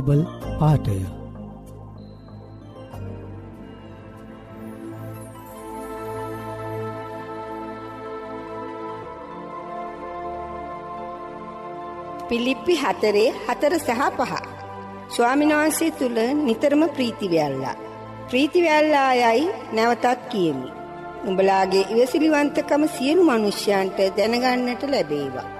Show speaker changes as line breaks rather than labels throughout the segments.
Bible පාටය
පිලිප්පි හතරේ හතර සහ පහ. ස්වාමිනාන්සේ තුළ නිතරම ප්‍රීතිවැල්ලා. ප්‍රීතිවැල්ලා යයි නැවතත් කියමි. උඹලාගේ ඉවසිලිවන්තකම සියලු මනුෂ්‍යයන්ට දැනගන්නට ලැබේවා.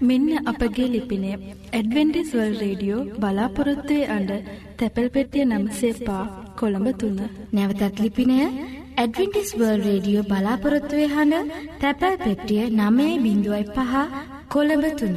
මෙන්න අපගේ ලිපිනය ඇඩවෙන්ඩිස් වල් රේඩියෝ බලාපොරොත්තුවේ අඩ තැපැල් පෙටිය නම්සේ පා කොළඹ තුන්න.
නැවතත් ලිපිනය ඇඩවෙන්ටිස් වර්ල් රේඩියෝ බලාපොරොත්තුවේ හඬ තැපැල් පෙට්ටිය නමේ බිඳුවයි පහ කොළඹ තුන්න.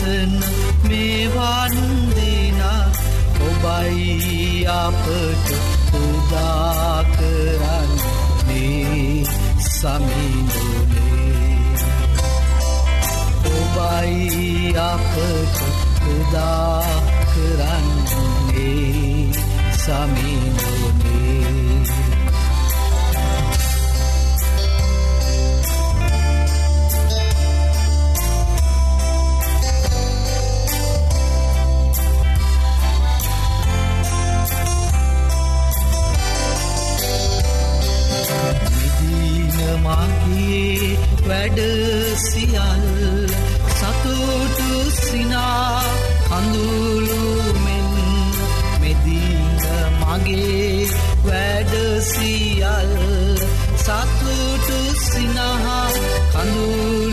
සනසන මෙවන් දිනක් ඔබයි අපට උදා කරන්නේ සමිඳුනේ. ඔබයි අපට උදා කරන්නේ සමිඳුනේ. මගේ වැඩ සියල් සතුටු සිනා කඳුළුමෙන් මෙදීන මගේ වැඩ සියල් සතුටු සිනහා කඳුළුමෙන්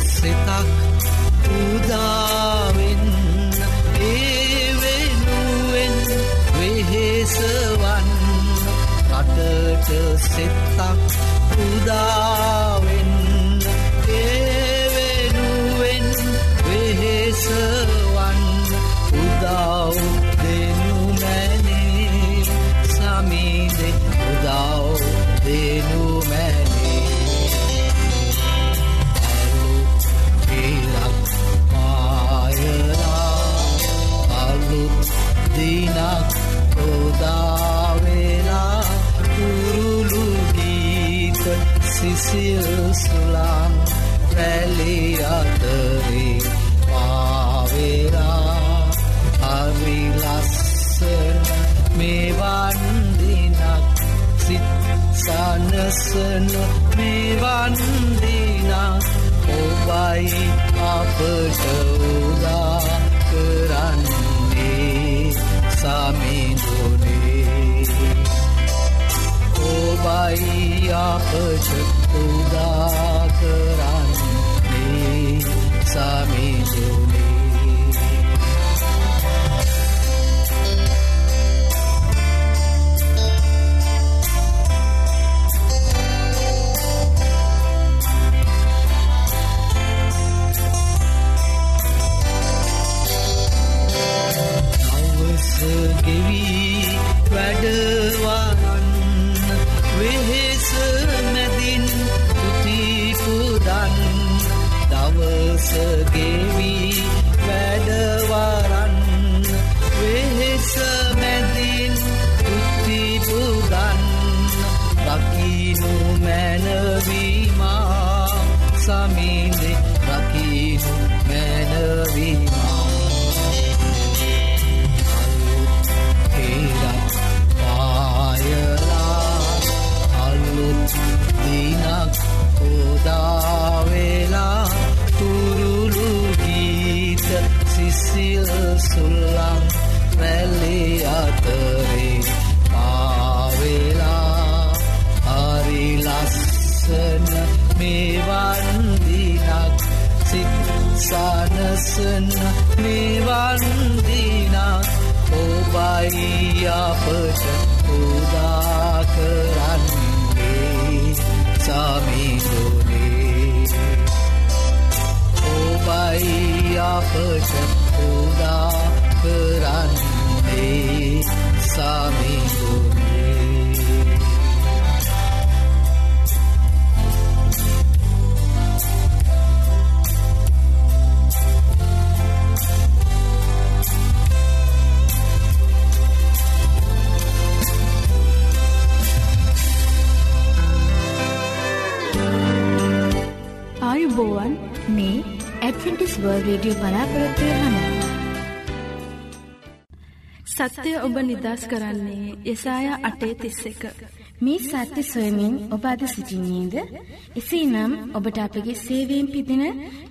සිතක් උදාවෙන් සිතක් උදාවෙන් ඒ වෙනුවෙන් වෙහෙසවන් උදාව දෙනු මැනේ. සමීදෙ උදාව දෙනු මැනේ. පෙරක් පායලා අලුත් දිනක් ඔදාවෙලා කුරුළු ගීත සිසිල් සුළං රැලි අතරේ පාවෙලා. හරි ලස්සන මෙවන් දිනක් සිත් සනසන මෙවන් දිනක් ඔබයි අපට උදා කරන්නේ සමිඳුනේ बाया रामे සනසන මෙවන් දිනක් ඔබයි අපට උදා කරන්නේ සමිඳුනේ ඔබයි අපට උදා කරන්නේ සමිඳුනේ
ආයුබෝවන්
මේ ඇඩ්වෙන්ටිස් වර්ල්ඩ් රේඩියෝ බලාපොරොත්තු වෙන
සත්‍යය ඔබ නිදස් කරන්නේ යසායා අටේ තිස්ස එක.
මේ සත්‍ය සොයමින් ඔබ අද සිසිින්නේද? එසේනම් ඔබට අපගේ සේවීම් පිදින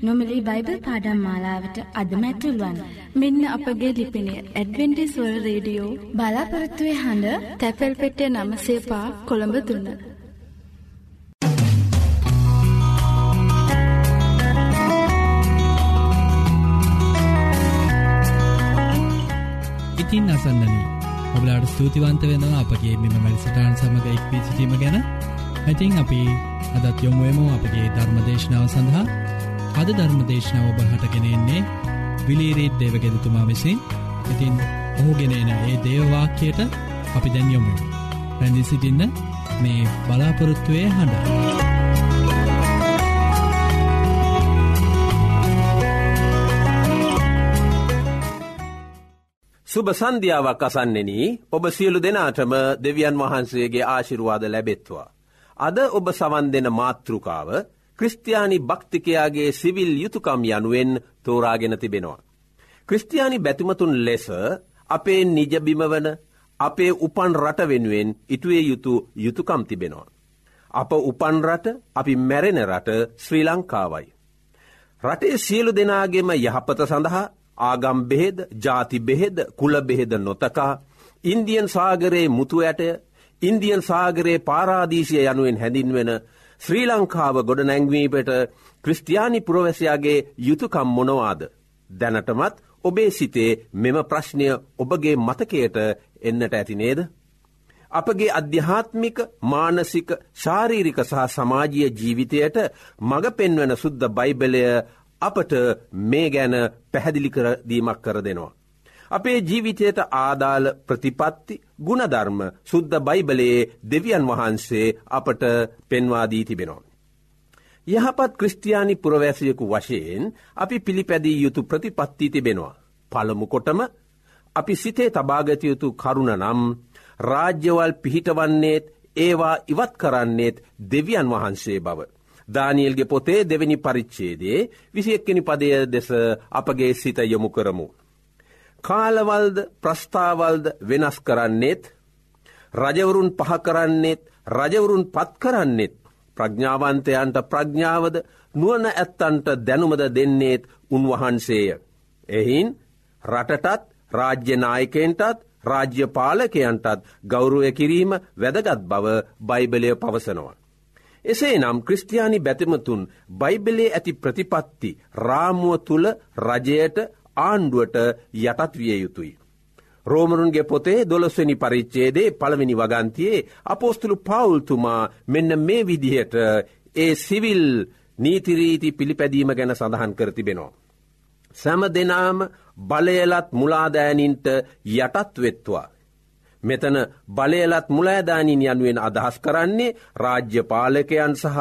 නොමලි බයිබල් පාඩම් මාලාවට අදමැැතුළුවන්.
මෙන්න අපගේ ලිපිනය ඇඩවෙන්ටිස්වල් රේඩියෝ
බලාපොරොත්තුවේ හඬ
තැපැල් පෙටිය නම සේපා කොළඹ තුන්න.
ඉතින් අසන්නනී. ඔබලාට ස්තුතිවන්ත වෙනවා අපගේ මෙම වැඩසටාන් සමඟ එක්වී සිටීම ගැන. ඇතින් අපි අදත් යොමුුවමෝ අපගේ ධර්මදේශනාව සඳහා. අද ධර්මදේශනාව ඔබහටගෙනෙන්නේ විලීරීත් දේවගෙදතුමා විසින්. ඉතින් ඔහුගෙනන ඒ දේවවාක්‍යයට අපි දැන් යොමු පැඳි සිටින්න මේ බලාපොරොත්තුවය හඬ.
සුබ සන්ධ්‍යාවක් අසන්නෙන ඔබ සියලු දෙනාටම දෙවියන් වහන්සේගේ ආශිරුවාද ලැබෙත්වා. අද ඔබ සවන් දෙන මාතෘකාව ක්‍රස්ටයානි භක්තිකයාගේ සිවිල් යුතුකම් යනුවෙන් තෝරාගෙන තිබෙනවා. ක්‍රස්ටයානි බැතිමතුන් ලෙස අපේ නිජබිමවන අපේ උපන් රට වෙනුවෙන් ඉටුවේ යුතු යුතුකම් තිබෙනවා. අප උපන් රට අපි මැරෙන රට ශ්‍රී ලංකාවයි. රටේ සියලු දෙනාගේම යහපත සඳහා ආගම් බෙහෙද ජාති බෙහෙද කුල බෙහෙද නොතකා ඉන්දියන් සාගරයේ මුතු ඇටය ඉන්දියන් සාගරයේ පාරාදීශය යනුවෙන් හැඳින්වෙන ශ්‍රී ලංකාව ගොඩ නැංවීපට ක්‍රස්ටයානි පුරවැසයාගේ යුතුකම් මොනවාද. දැනටමත් ඔබේ සිතේ මෙම ප්‍රශ්නය ඔබගේ මතකයට එන්නට ඇති නේද. අපගේ අධ්‍යාත්මික මානසික ශාරීරික සහ සමාජීය ජීවිතයට මඟ පෙන්වන සුද්ද බයිබලය අපට මේ ගැන පැහැදිලි කරදීමක් කර දෙනවා. අපේ ජීවිතයට ආදාළ ප්‍රතිපත්ති ගුණධර්ම සුද්ද බයිබලයේ දෙවියන් වහන්සේ අපට පෙන්වාදී තිබෙනවා. යහපත් ක්‍රස්ටයානි පුරවැසියකු වශයෙන් අපි පිළිපැදී යුතු ප්‍රතිපත්ති තිබෙනවා. පළමු කොටම අපි සිතේ තබාගතයුතු කරුණ නම් රාජ්‍යවල් පිහිටවන්නේත් ඒවා ඉවත් කරන්නේත් දෙවියන් වහන්සේ බව. දානියල්ගේ පොතේ දෙවැනි පරිච්චේදේ විසියක්කෙනි පදය දෙස අපගේ සිත යොමු කරමු. කාලවල්ද ප්‍රස්ථාවල්ද වෙනස් කරන්නේත් රජවරුන් පහ කරන්නේත් රජවරුන් පත් කරන්නෙත් ප්‍රඥාවන්තයන්ට ප්‍රඥාවද නුවන ඇත්තන්ට දැනුමද දෙන්නේත් උන්වහන්සේය. එහින් රටටත් රාජ්‍යනායකෙන්ටත් රාජ්‍ය පාලකයන්ටත් ගෞරුවය කිරීම වැදගත් බව බයිබලය පවසනවා. එසේ නම් ක්‍රස්ටයානි බැතිමතුන් බයිබලේ ඇති ප්‍රතිපත්ති රාමුව තුළ රජයට ආණ්ඩුවට යටත් විය යුතුයි. රෝමරුන්ගේ පොතේ දොළොස්වනි පරිච්චේදේ පළවෙනි වගන්තියේ අපෝස්තුළු පවුල්තුමා මෙන්න මේ විදිහට ඒ සිවිල් නීතිරීති පිළිපැදීම ගැන සඳහන් කරතිබෙනවා. සැම දෙනාම බලයලත් මුලාදෑනින්ට යටත් වෙත්වා. මෙතන බලයලත් මුලෑදානින් යනුවෙන් අදහස් කරන්නේ රාජ්‍ය පාලකයන් සහ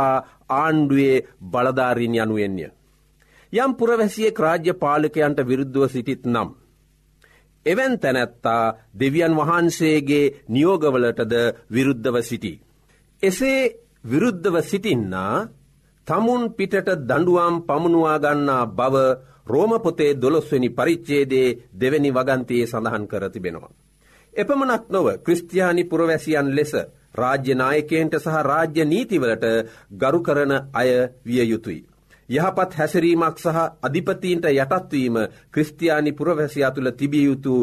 ආණ්ඩුවේ බලධාරීන් යනුවෙන්ය. යම් පුරවැසියෙක් රාජ්‍ය පාලකයන්ට විරුද්ධව සිටිත් නම්. එවැන් තැනැත්තා දෙවියන් වහන්සේගේ නියෝගවලටද විරුද්ධව සිටි. එසේ විරුද්ධව සිටින්නා තමුන් පිටට දඩුවම් පමුණවාගන්නා බව රෝමපොතේ දොළොස්වනි පරිච්චේදේ දෙවැනි වගන්තයේ සඳහන් කරතිබෙනවා. එපමනක් නොව ක්‍රස්ටයානි පුරවැසියන් ලෙස රාජ්‍යනායකයන්ට සහ රාජ්‍ය නීතිවලට ගරු කරන අය විය යුතුයි. යහපත් හැසිරීමක් සහ අධිපතීන්ට යටත්වීම ක්‍රස්ටයානි පුරවැසියා තුළ තිබිය යුතු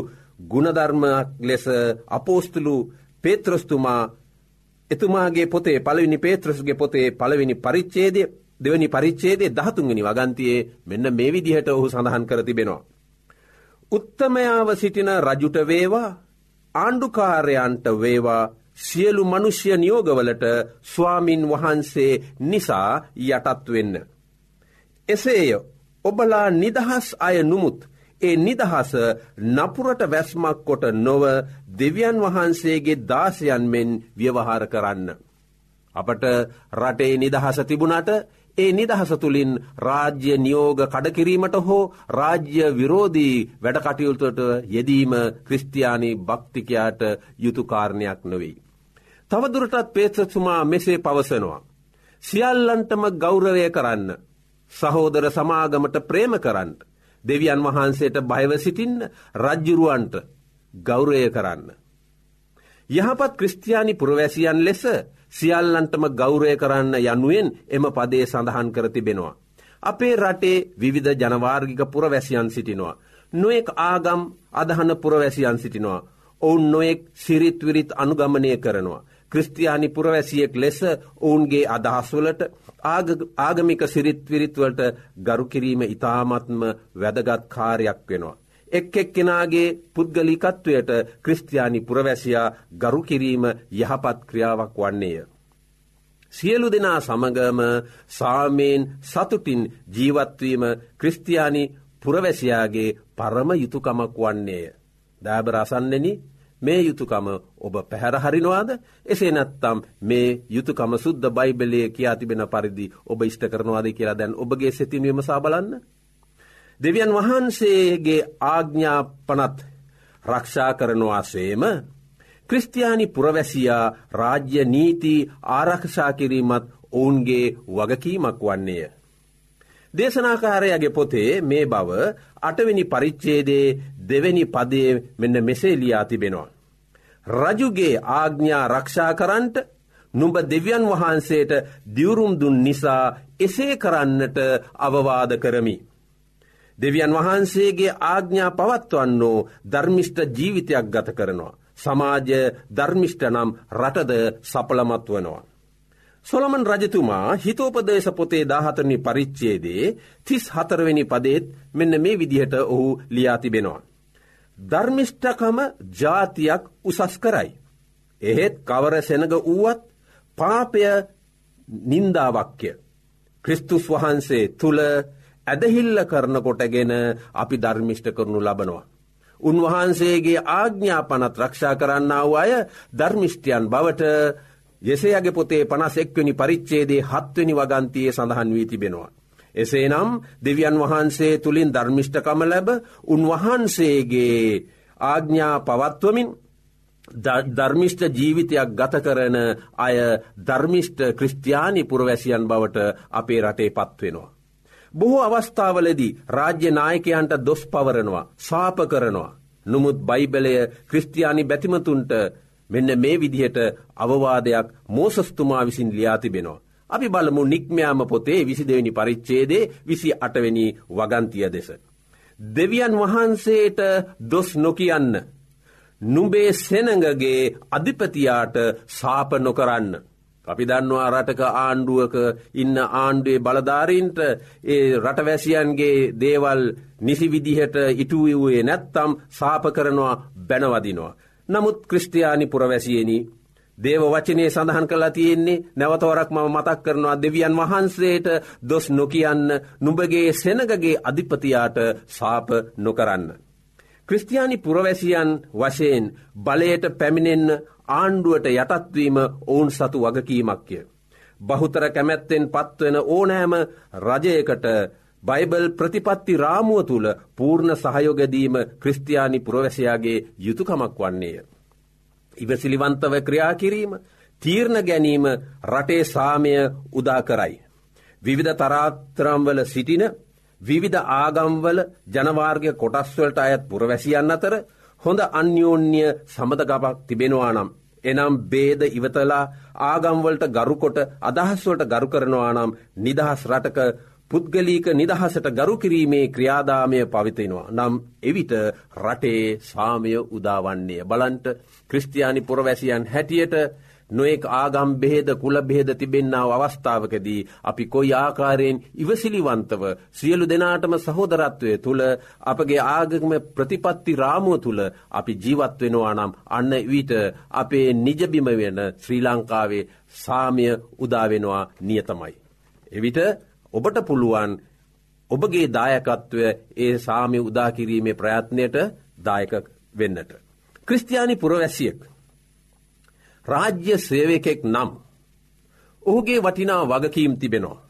ගුණධර්මයක් ලෙස අපෝස්තුළු පේත්‍රස්තුමා එතුමාගේ පොතේ පළවිනි පේත්‍රස්ගේ පොතේ පළවෙනි පරිච්චේදය දෙවනි පරිච්චේදේ දහතුන්ගනි වගන්තියේ මෙන්න මේ විදිහට ඔහු සඳහන් කර තිබෙනවා. උත්තමයාව සිටින රජුට වේවා ආණ්ඩුකාරයන්ට වේවා සියලු මනුෂ්‍ය නියෝගවලට ස්වාමින් වහන්සේ නිසා යටත් වෙන්න. එසේය ඔබලා නිදහස් අය නුමුත් ඒ නිදහස නපුරට වැස්මක් කොට නොව දෙවියන් වහන්සේගේ දාසයන් මෙන් ව්‍යවහාර කරන්න. අපට රටේ නිදහස තිබුණට ඒ නිදහස තුළින් රාජ්‍ය නියෝග කඩකිරීමට හෝ රාජ්‍ය විරෝධී වැඩකටයුතුට යෙදීම ක්‍රස්තියානි භක්තිකයාට යුතුකාරණයක් නොවෙයි. තවදුරටත් පේත්‍රතුමා මෙසේ පවසනවා. සියල්ලන්ටම ගෞරවය කරන්න. සහෝදර සමාගමට ප්‍රේම කරන්න. දෙවියන් වහන්සේට බයව සිටින්න රජ්ජුරුවන්ට ගෞරය කරන්න. යහපත් ක්‍රස්තියානි පුරවැසියන් ලෙස සියල්ලන්ටම ගෞරය කරන්න යනුවෙන් එම පදේ සඳහන් කර තිබෙනවා. අපේ රටේ විවිධ ජනවාර්ගික පුරවැසියන් සිටිනවා. නොෙක් ආගම් අදහන පුරවැසියන් සිටිනවා. ඔවුන් නොෙක් සිරිත්විරිත් අනුගමනය කරනවා. ක්‍රස්තියානි පුරවැසියෙක් ලෙස ඔවුන්ගේ අදහස්වලට ආගමික සිරිත්විරිත්වලට ගරුකිරීම ඉතාමත්ම වැදගත් කාරයක් වෙනවා. එක් එක් කෙනාගේ පුද්ගලිකත්වයට ක්‍රස්තියානි පුරවැසියා ගරු කිරීම යහපත් ක්‍රියාවක් වන්නේය. සියලු දෙනා සමගම සාමයෙන් සතුටින් ජීවත්වීම ක්‍රස්තියානි පුරවැසියාගේ පරම යුතුකමක් වන්නේය. දෑබරසන්නෙන මේ යුතුකම ඔබ පැහැරහරිනවාද එසේ නැත්තම් මේ යුතුකම සුද්ද බයිබලය කියා තිබෙන පරිදි ඔබ ඉෂ්ට කරනවාද කියලා දැන් ඔබගේ සිතින්වීම සාබලන්න. දෙවියන් වහන්සේගේ ආග්ඥාපනත් රක්ෂා කරනවාසේම ක්‍රිස්තියානි පුරවැසියා රාජ්‍ය නීති ආරක්ෂා කිරීමත් ඔවුන්ගේ වගකීමක් වන්නේය. දේශනාකාරයගේ පොතේ මේ බව අටවෙනි පරිච්චේදේ දෙවැනි පදය මෙන්න මෙසේ ලියා තිබෙනවා. රජුගේ ආග්ඥා රක්ෂා කරන්ට නුඹ දෙවියන් වහන්සේට දියුරුම් දුන් නිසා එසේ කරන්නට අවවාද කරමි. දෙවියන් වහන්සේගේ ආග්ඥා පවත්වන්නෝ ධර්මිෂ්ට ජීවිතයක් ගත කරනවා. සමාජ ධර්මිෂ්ට නම් රටද සපලමත් වනවා. සොළමන් රජතුමා හිතෝපදේශ පොතේ දාහතරනි පරිච්චේදේ තිස් හතරවෙනි පදේත් මෙන්න මේ විදිහට ඔහු ලියාතිබෙනවා. ධර්මිෂ්ඨකම ජාතියක් උසස් කරයි. එහෙත් කවර සෙනග වුවත් පාපය නින්දාවක්්‍ය. ක්‍රිස්තුස් වහන්සේ තුළ ඇදහිල්ල කරනකොටගෙන අපි ධර්මිෂ්ට කරනු ලබනවා. උන්වහන්සේගේ ආග්ඥාපනත් රක්ෂා කරන්න වූ අය ධර්මිෂ්ටියන් බවට යෙසේයගේ පොතේ පනස් එක්වනි පරිච්චේදේ හත්වනි වගන්තියේ සඳහන් වී තිබෙනවා. එසේනම් දෙවියන් වහන්සේ තුළින් ධර්මිෂ්ඨකම ලැබ උන්වහන්සේගේ ආග්ඥා පවත්වමින් ධර්මිෂ්ට ජීවිතයක් ගත කරන අය ධර්මිෂ්ට ක්‍රස්තියානි පුරවැසියන් බවට අපේ රටේ පත්වෙනවා. බොහෝ අවස්ථාවලදී රාජ්‍ය නායකයන්ට දොස් පවරනවා සාප කරනවා. නොමුත් බයිබලය ක්‍රස්තියානි බැතිමතුන්ට මෙන්න මේ විදිහට අවවාදයක් මෝසස්තුමා විසින් ලියාතිබෙනවා. අපි බලමු නික්මයාම පොතේ විසි දෙවැනි පරිච්චේදේ විසි අටවැනි වගන්තිය දෙස. දෙවියන් වහන්සේට දොස් නොකියන්න. නුඹේ සෙනඟගේ අධිපතියාට සාප නොකරන්න. අපි දන්නවා රටක ආණ්ඩුවක ඉන්න ආණ්ඩුවේ බලධාරීන්ට ඒ රටවැසියන්ගේ දේවල් නිසි විදිහට ඉටුවවයේ නැත්තම් සාප කරනවා බැනවදිනවා. නමුත් ක්‍රස්ටයානි පුරවැසියනි දේව වචනය සඳහන් කලා තියෙන්නේ නැවතවරක් මම මතක් කරනවා දෙවියන් වහන්සේට දොස් නොකියන්න නුඹගේ සෙනගගේ අධිපතියාට සාප නොකරන්න. ක්‍රස්තියානි පුරවැසියන් වශයෙන් බලයට පැමිණෙන්න ආණ්ඩුවට යටත්වීම ඔවුන් සතු වගකීමක්ය. බහුතර කැමැත්තෙන් පත්වන ඕනෑම රජයකට බයිබල් ප්‍රතිපත්ති රාමුව තුළ පූර්ණ සහයෝගදීම ක්‍රස්තියානි පුරවැසයාගේ යුතුකමක් වන්නේය. ඉවසිලිවන්තව ක්‍රියා කිරීම තීරණ ගැනීම රටේ සාමය උදා කරයි. විවිධ තරාත්‍රම්වල සිටින විවිධ ආගම්වල ජනවාර්ගය කොටස්වලට අයත් පුරවැසියන් අතර හොඳ අන්‍යෝන්‍ය සමඳගපක් තිබෙනවා නම්. එනම් බේද ඉවතලා ආගම්වලට ගරුකොට අදහස්වලට ගරු කරනවා නම් නිදහස් රටක පුද්ගලීක නිදහසට ගරු කිරීමේ ක්‍රියාදාමය පවිතෙනවා. නම් එවිට රටේ සාමය උදාවන්නේ. බලන්ට ක්‍රස්තියානි පුරවැසියන් හැටියට නොෙක් ආගම් බෙහෙද කුල බෙහෙද තිබෙන්නාව අවස්ථාවකදී අපි කොයි ආකාරයෙන් ඉවසිලිවන්තව සියලු දෙනාටම සහෝදරත්වය තුළ අපගේ ආගම ප්‍රතිපත්ති රාමුව තුළ අපි ජීවත් වෙනවා නම් අන්න විට අපේ නිජබිම වෙන ශ්‍රී ලංකාවේ සාමය උදාවෙනවා නියතමයි. එවිට ඔබට පුළුවන් ඔබගේ දායකත්වය ඒ සාමය උදාකිරීමේ ප්‍රයත්නයට දායක වෙන්නට. ක්‍රස්තියානි පුරවැසියෙක්. රාජ්‍ය සේවකෙක් නම්. ඔහුගේ වටිනා වගකීම් තිබෙනවා.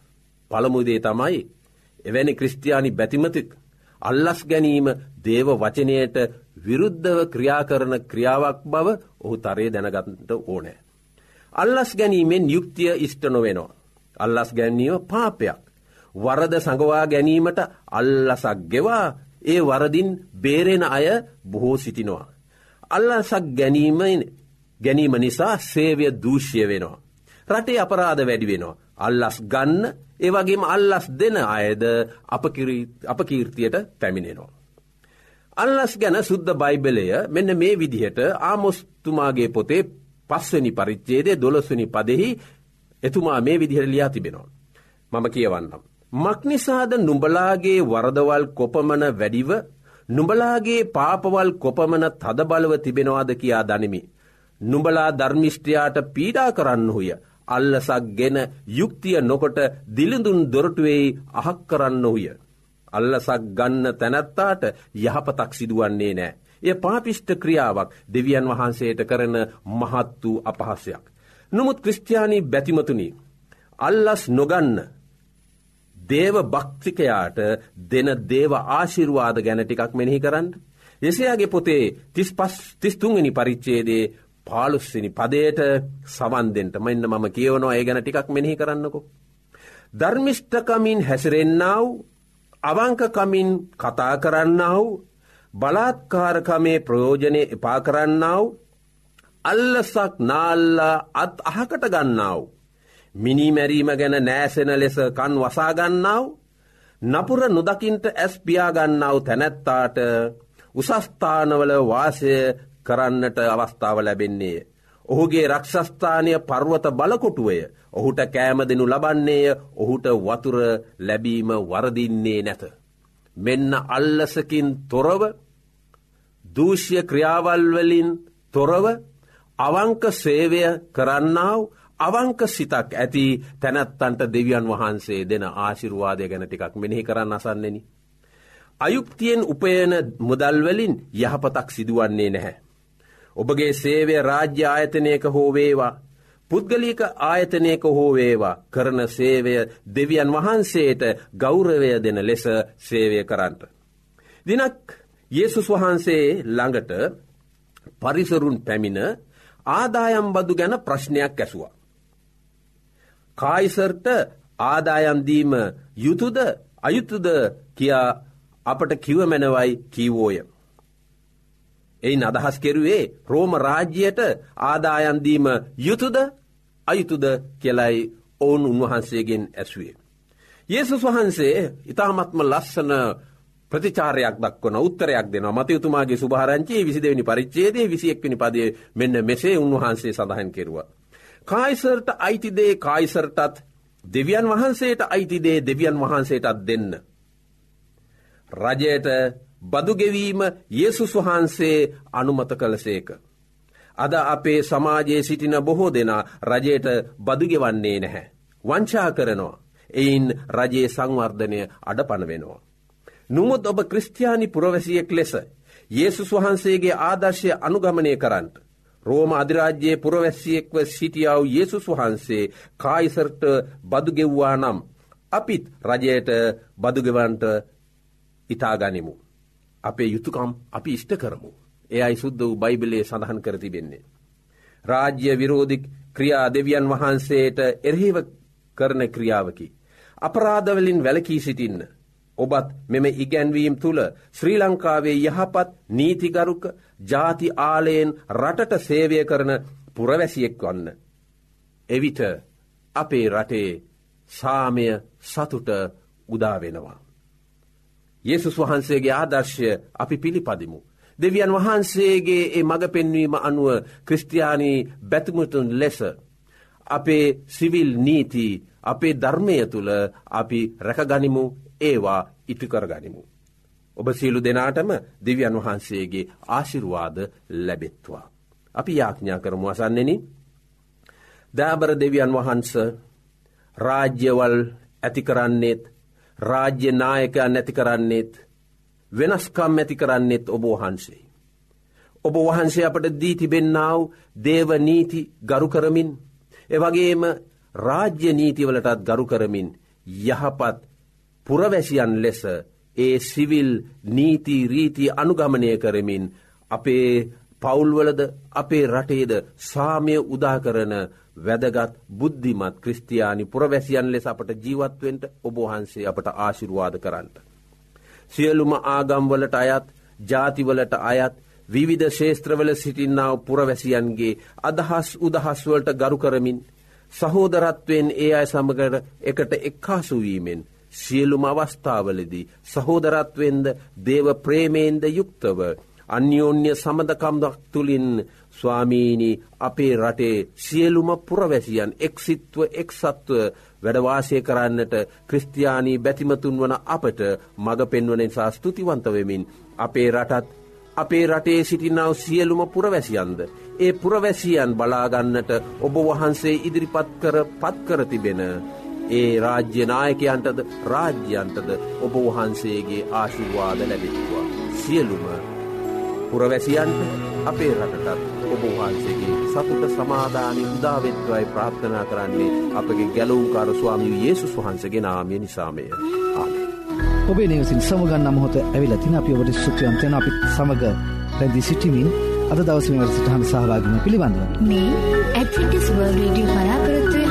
පළමුදේ තමයි එවැනි ක්‍රස්තියානි බැතිමතික් අල්ලස් ගැනීම දේව වචනයට විරුද්ධව ක්‍රියා කරන ක්‍රියාවක් බව ඔහු තරේ දැනගන්නට ඕනෑ. අල්ලස් ගැනීමෙන් යුක්තිය ඉෂ්ට නොවෙනවා. අල්ලස් ගැනීම පාපයක්. වරද සඟවා ගැනීමට අල්ලසක් ගෙවා ඒ වරදින් බේරෙන අය බොහෝ සිටිනවා. අල්ලසක් ගැනීම ගැනීම නිසා සේවය දූෂ්‍ය වෙනවා. රටේ අපරාධ වැඩි වෙනවා. අල්ලස් ගන්න ඒවගේම අල්ලස් දෙන අයද අපකීර්තියට පැමිණෙනවා. අල්ලස් ගැන සුද්ද බයිබලය මෙන්න මේ විදිහට ආමොස්තුමාගේ පොතේ පස්වනි පරිච්චේදේ දොළොස්වනි පදෙහි එතුමා මේ විදිහට ලියා තිබෙනවා. මම කියවන්නම්. මක්නිසාද නුඹලාගේ වරදවල් කොපමන වැඩිව නුඹලාගේ පාපවල් කොපමන තදබලව තිබෙනවාද කියා දනිමි. නුඹලා ධර්මිෂ්ටයාට පීඩා කරන්න හුය. අල්ලසක් ගෙන යුක්තිය නොකොට දිලිඳුන් දොරටුවෙයි අහක් කරන්න හුය. අල්ලසක් ගන්න තැනැත්තාට යහපතක් සිදුවන්නේ නෑ. එය පාපිෂ්ට ක්‍රියාවක් දෙවියන් වහන්සේට කරන මහත් වූ අපහසයක්. නොමුත් ක්‍රස්ටයානී බැතිමතුනි. අල්ලස් නොගන්න දේව භක්තිකයාට දෙන දේව ආශිර්වාද ගැන ටිකක් මෙනෙහි කරන්න. එසයාගේ පොතේ තිස් පස් තිස්තුන්ගනි පරිච්චේදේ පාලුස්සිනි පදයට සවන්දෙන්ට මෙන්න මම කියවනවා ඒ ගැන ටිකක් මෙනෙහි කරන්නකෝ. ධර්මිෂ්ඨකමින් හැසිරෙන්න්නාව අවංකකමින් කතා කරන්නාව බලාත්කාරකමේ ප්‍රයෝජනය එපා කරන්නාව අල්ලසක් නාල්ලා අත් අහකට ගන්නාව. මිනිමැරීම ගැන නෑසෙන ලෙස කන් වසාගන්නාව නපුර නොදකින්ට ඇස් පියාගන්නාව තැනැත්තාට උසස්ථානවල වාසය කරන්නට අවස්ථාව ලැබෙන්නේය. ඔහුගේ රක්ෂස්ථානය පර්වත බලකොටුවය ඔහුට කෑම දෙනු ලබන්නේය ඔහුට වතුර ලැබීම වරදින්නේ නැත. මෙන්න අල්ලසකින් තොරව දූෂ්‍ය ක්‍රියාවල්වලින් තොරව අවංක සේවය කරන්නාව අවංක සිතක් ඇති තැනැත්තන්ට දෙවියන් වහන්සේ දෙන ආශිරුවාදය ගැන ටිකක් මෙනෙහි කරන්න අසන්නෙන. අයුක්තියෙන් උපයන මුදල්වලින් යහපතක් සිදුවන්නේ නැහැ. ඔබගේ සේවය රාජ්‍ය ආයතනයක හෝවේවා පුද්ගලික ආයතනයක හෝවේවා කරන සේවය දෙවියන් වහන්සේට ගෞරවය දෙන ලෙස සේවය කරන්නට. දිනක් Yesසුස් වහන්සේ ළඟට පරිසරුන් පැමිණ ආදායම් බදු ගැන ප්‍රශ්නයක් ඇසුවා. කායිසර්ට ආදායම්දීම යුතුද අයුතුද කියා අපට කිවමැනවයි කීවෝය. එයින් අදහස් කෙරුවේ රෝම රාජ්‍යයට ආදායන්දීම යුතුද අයුතුද කෙලයි ඔවුන් උන්වහන්සේගෙන් ඇසුවේ. ඒසුස් වහන්සේ ඉතාමත්ම ලස්සන ප්‍රතිචාරයක් දක්වන උත්තරයක් දෙන මතයුතුමාගේ සුභාරංචයේ විසි දෙවනි පරිච්චේදේ විසියෙක්වනි පදය මෙන්න මෙසේ උන්වහන්සේ සඳහන් කෙරුව. කායිසර්ට අයිතිදේ කායිසර්ටත් දෙවියන් වහන්සේට අයිතිදේ දෙවියන් වහන්සේටත් දෙන්න. රජයට බදුගෙවීම යේසුස් වහන්සේ අනුමත කළසේක. අද අපේ සමාජයේ සිටින බොහෝ දෙනා රජයට බදුගෙවන්නේ නැහැ. වංචා කරනවා. එයින් රජයේ සංවර්ධනය අඩ පණවෙනවා. නුමුත් ඔබ ක්‍රස්ටයානි පුරවැසියෙක් ලෙස. යේසුස් වහන්සේගේ ආදර්ශය අනුගමනය කරන්නට. රෝම අධිරාජ්‍යයේ පුරවැස්සියෙක්ව සිටියාව යේසුස් වහන්සේ කායිසර්ට බදුගෙව්වා නම්. අපිත් රජයට බදුගෙවන්ට ඉතාගනිමු. අපේ යුතුකම් අපි ඉෂ්ට කරමු. එයයි සුද්ද වූ බයිබලේ සඳහන් කරතිබෙන්නේ. රාජ්‍ය විරෝධික් ක්‍රියා දෙවියන් වහන්සේට එරහිව කරන ක්‍රියාවකි. අපරාධවලින් වැලකී සිටින්න. ඔබත් මෙම ඉගැන්වීම් තුළ ශ්‍රී ලංකාවේ යහපත් නීතිගරුක ජාති ආලයෙන් රටට සේවය කරන පුරවැසියෙක් වන්න. එවිට අපේ රටේ සාමය සතුට උදාවෙනවා. යේසුස් වහන්සේගේ ආදර්ශය අපි පිළිපදිමු. දෙවියන් වහන්සේගේ ඒ මඟ පෙන්වීම අනුව ක්‍රස්ටයානී බැතිමුතුන් ලෙස. අපේ සිවිල් නීති අපේ ධර්මය තුළ අපි රැකගනිමු ඒවා ඉටිකර ගනිමු. ඔබ සියලු දෙනාටම දෙවියන් වහන්සේගේ ආශිරුවාද ලැබෙත්වා. අපි යාඥා කරමු අසන්නෙන. දෑබර දෙවියන් වහන්ස රාජ්‍යවල් ඇති කරන්නේත් රාජ්‍ය නායකයන් නැති කරන්නේත් වෙනස්කම් ඇති කරන්නෙත් ඔබ වහන්සේ. ඔබ වහන්සේ අපට දී තිබෙන්නාව දේව නීති ගරු කරමින් එවගේම රාජ්‍ය නීතිවලටත් ගරු කරමින් යහපත් පුරවැසියන් ලෙස ඒ සිවිල් නීති රීති අනුගමනය කරමින් අපේ පවුල්වලද අපේ රටේද සාමය උදාකරන වැදගත් බුද්ධිමත් ක්‍රස්තියානි පුරවැසියන් ලෙස අපට ජීවත්වෙන්ට ඔබහන්සේ අපට ආශිරුවාද කරන්නට. සියලුම ආගම්වලට අයත් ජාතිවලට අයත් විවිධ ශේත්‍රවල සිටින්නාව පුරවැසියන්ගේ අදහස් උදහස්වලට ගරු කරමින් සහෝදරත්වයෙන් ඒ අය සමගට එකට එක්කාසුවීමෙන් සියලුම අවස්ථාවලදී සහෝදරත්වෙන්ද දේව ප්‍රේමේන්ද යුක්තව අන්‍යෝන්‍ය සමඳකම්දක් තුළින් ස්වාමීණී අපේ රටේ සියලුම පුරවැසියන් එක්සිත්ව එක්සත්ව වැඩවාසය කරන්නට ක්‍රස්තියානී බැතිමතුන් වන අපට මඟ පෙන්වන නිසා ස්තුතිවන්තවෙමින් අපේ රටත් අපේ රටේ සිටිනාව සියලුම පුරවැසියන්ද. ඒ පුරවැසියන් බලාගන්නට ඔබ වහන්සේ ඉදිරිපත් කර පත්කර තිබෙන. ඒ රාජ්‍ය නායකයන්ටද රාජ්‍යන්ටද ඔබ වහන්සේගේ ආශිර්වාද ලැබෙත්වා. සියලුම පුරවැසියන්ට අපේ රටටත් ඔබ වහන්සේගේ සතුට සමාධානය උදාවෙත්වයි ප්‍රාර්ථනා කරන්නේ අපගේ ගැලවුම්කාර ස්වාමිය යේසුස් වහන්සගේ නාමය නිසාමය ආමේ.
ඔබේ නිවසින් සමුගන්න මොහොත ඇවිල්ලා තින අපි ඔබට ස්තුතිවන්ත වෙනවා අපිත් සමග රැඳී සිටිමින් අද දවසේ වැඩසටහන සහභාගී වීම පිළිබඳව.
මේ රේඩියෝ බලාපොරොත්තු වෙන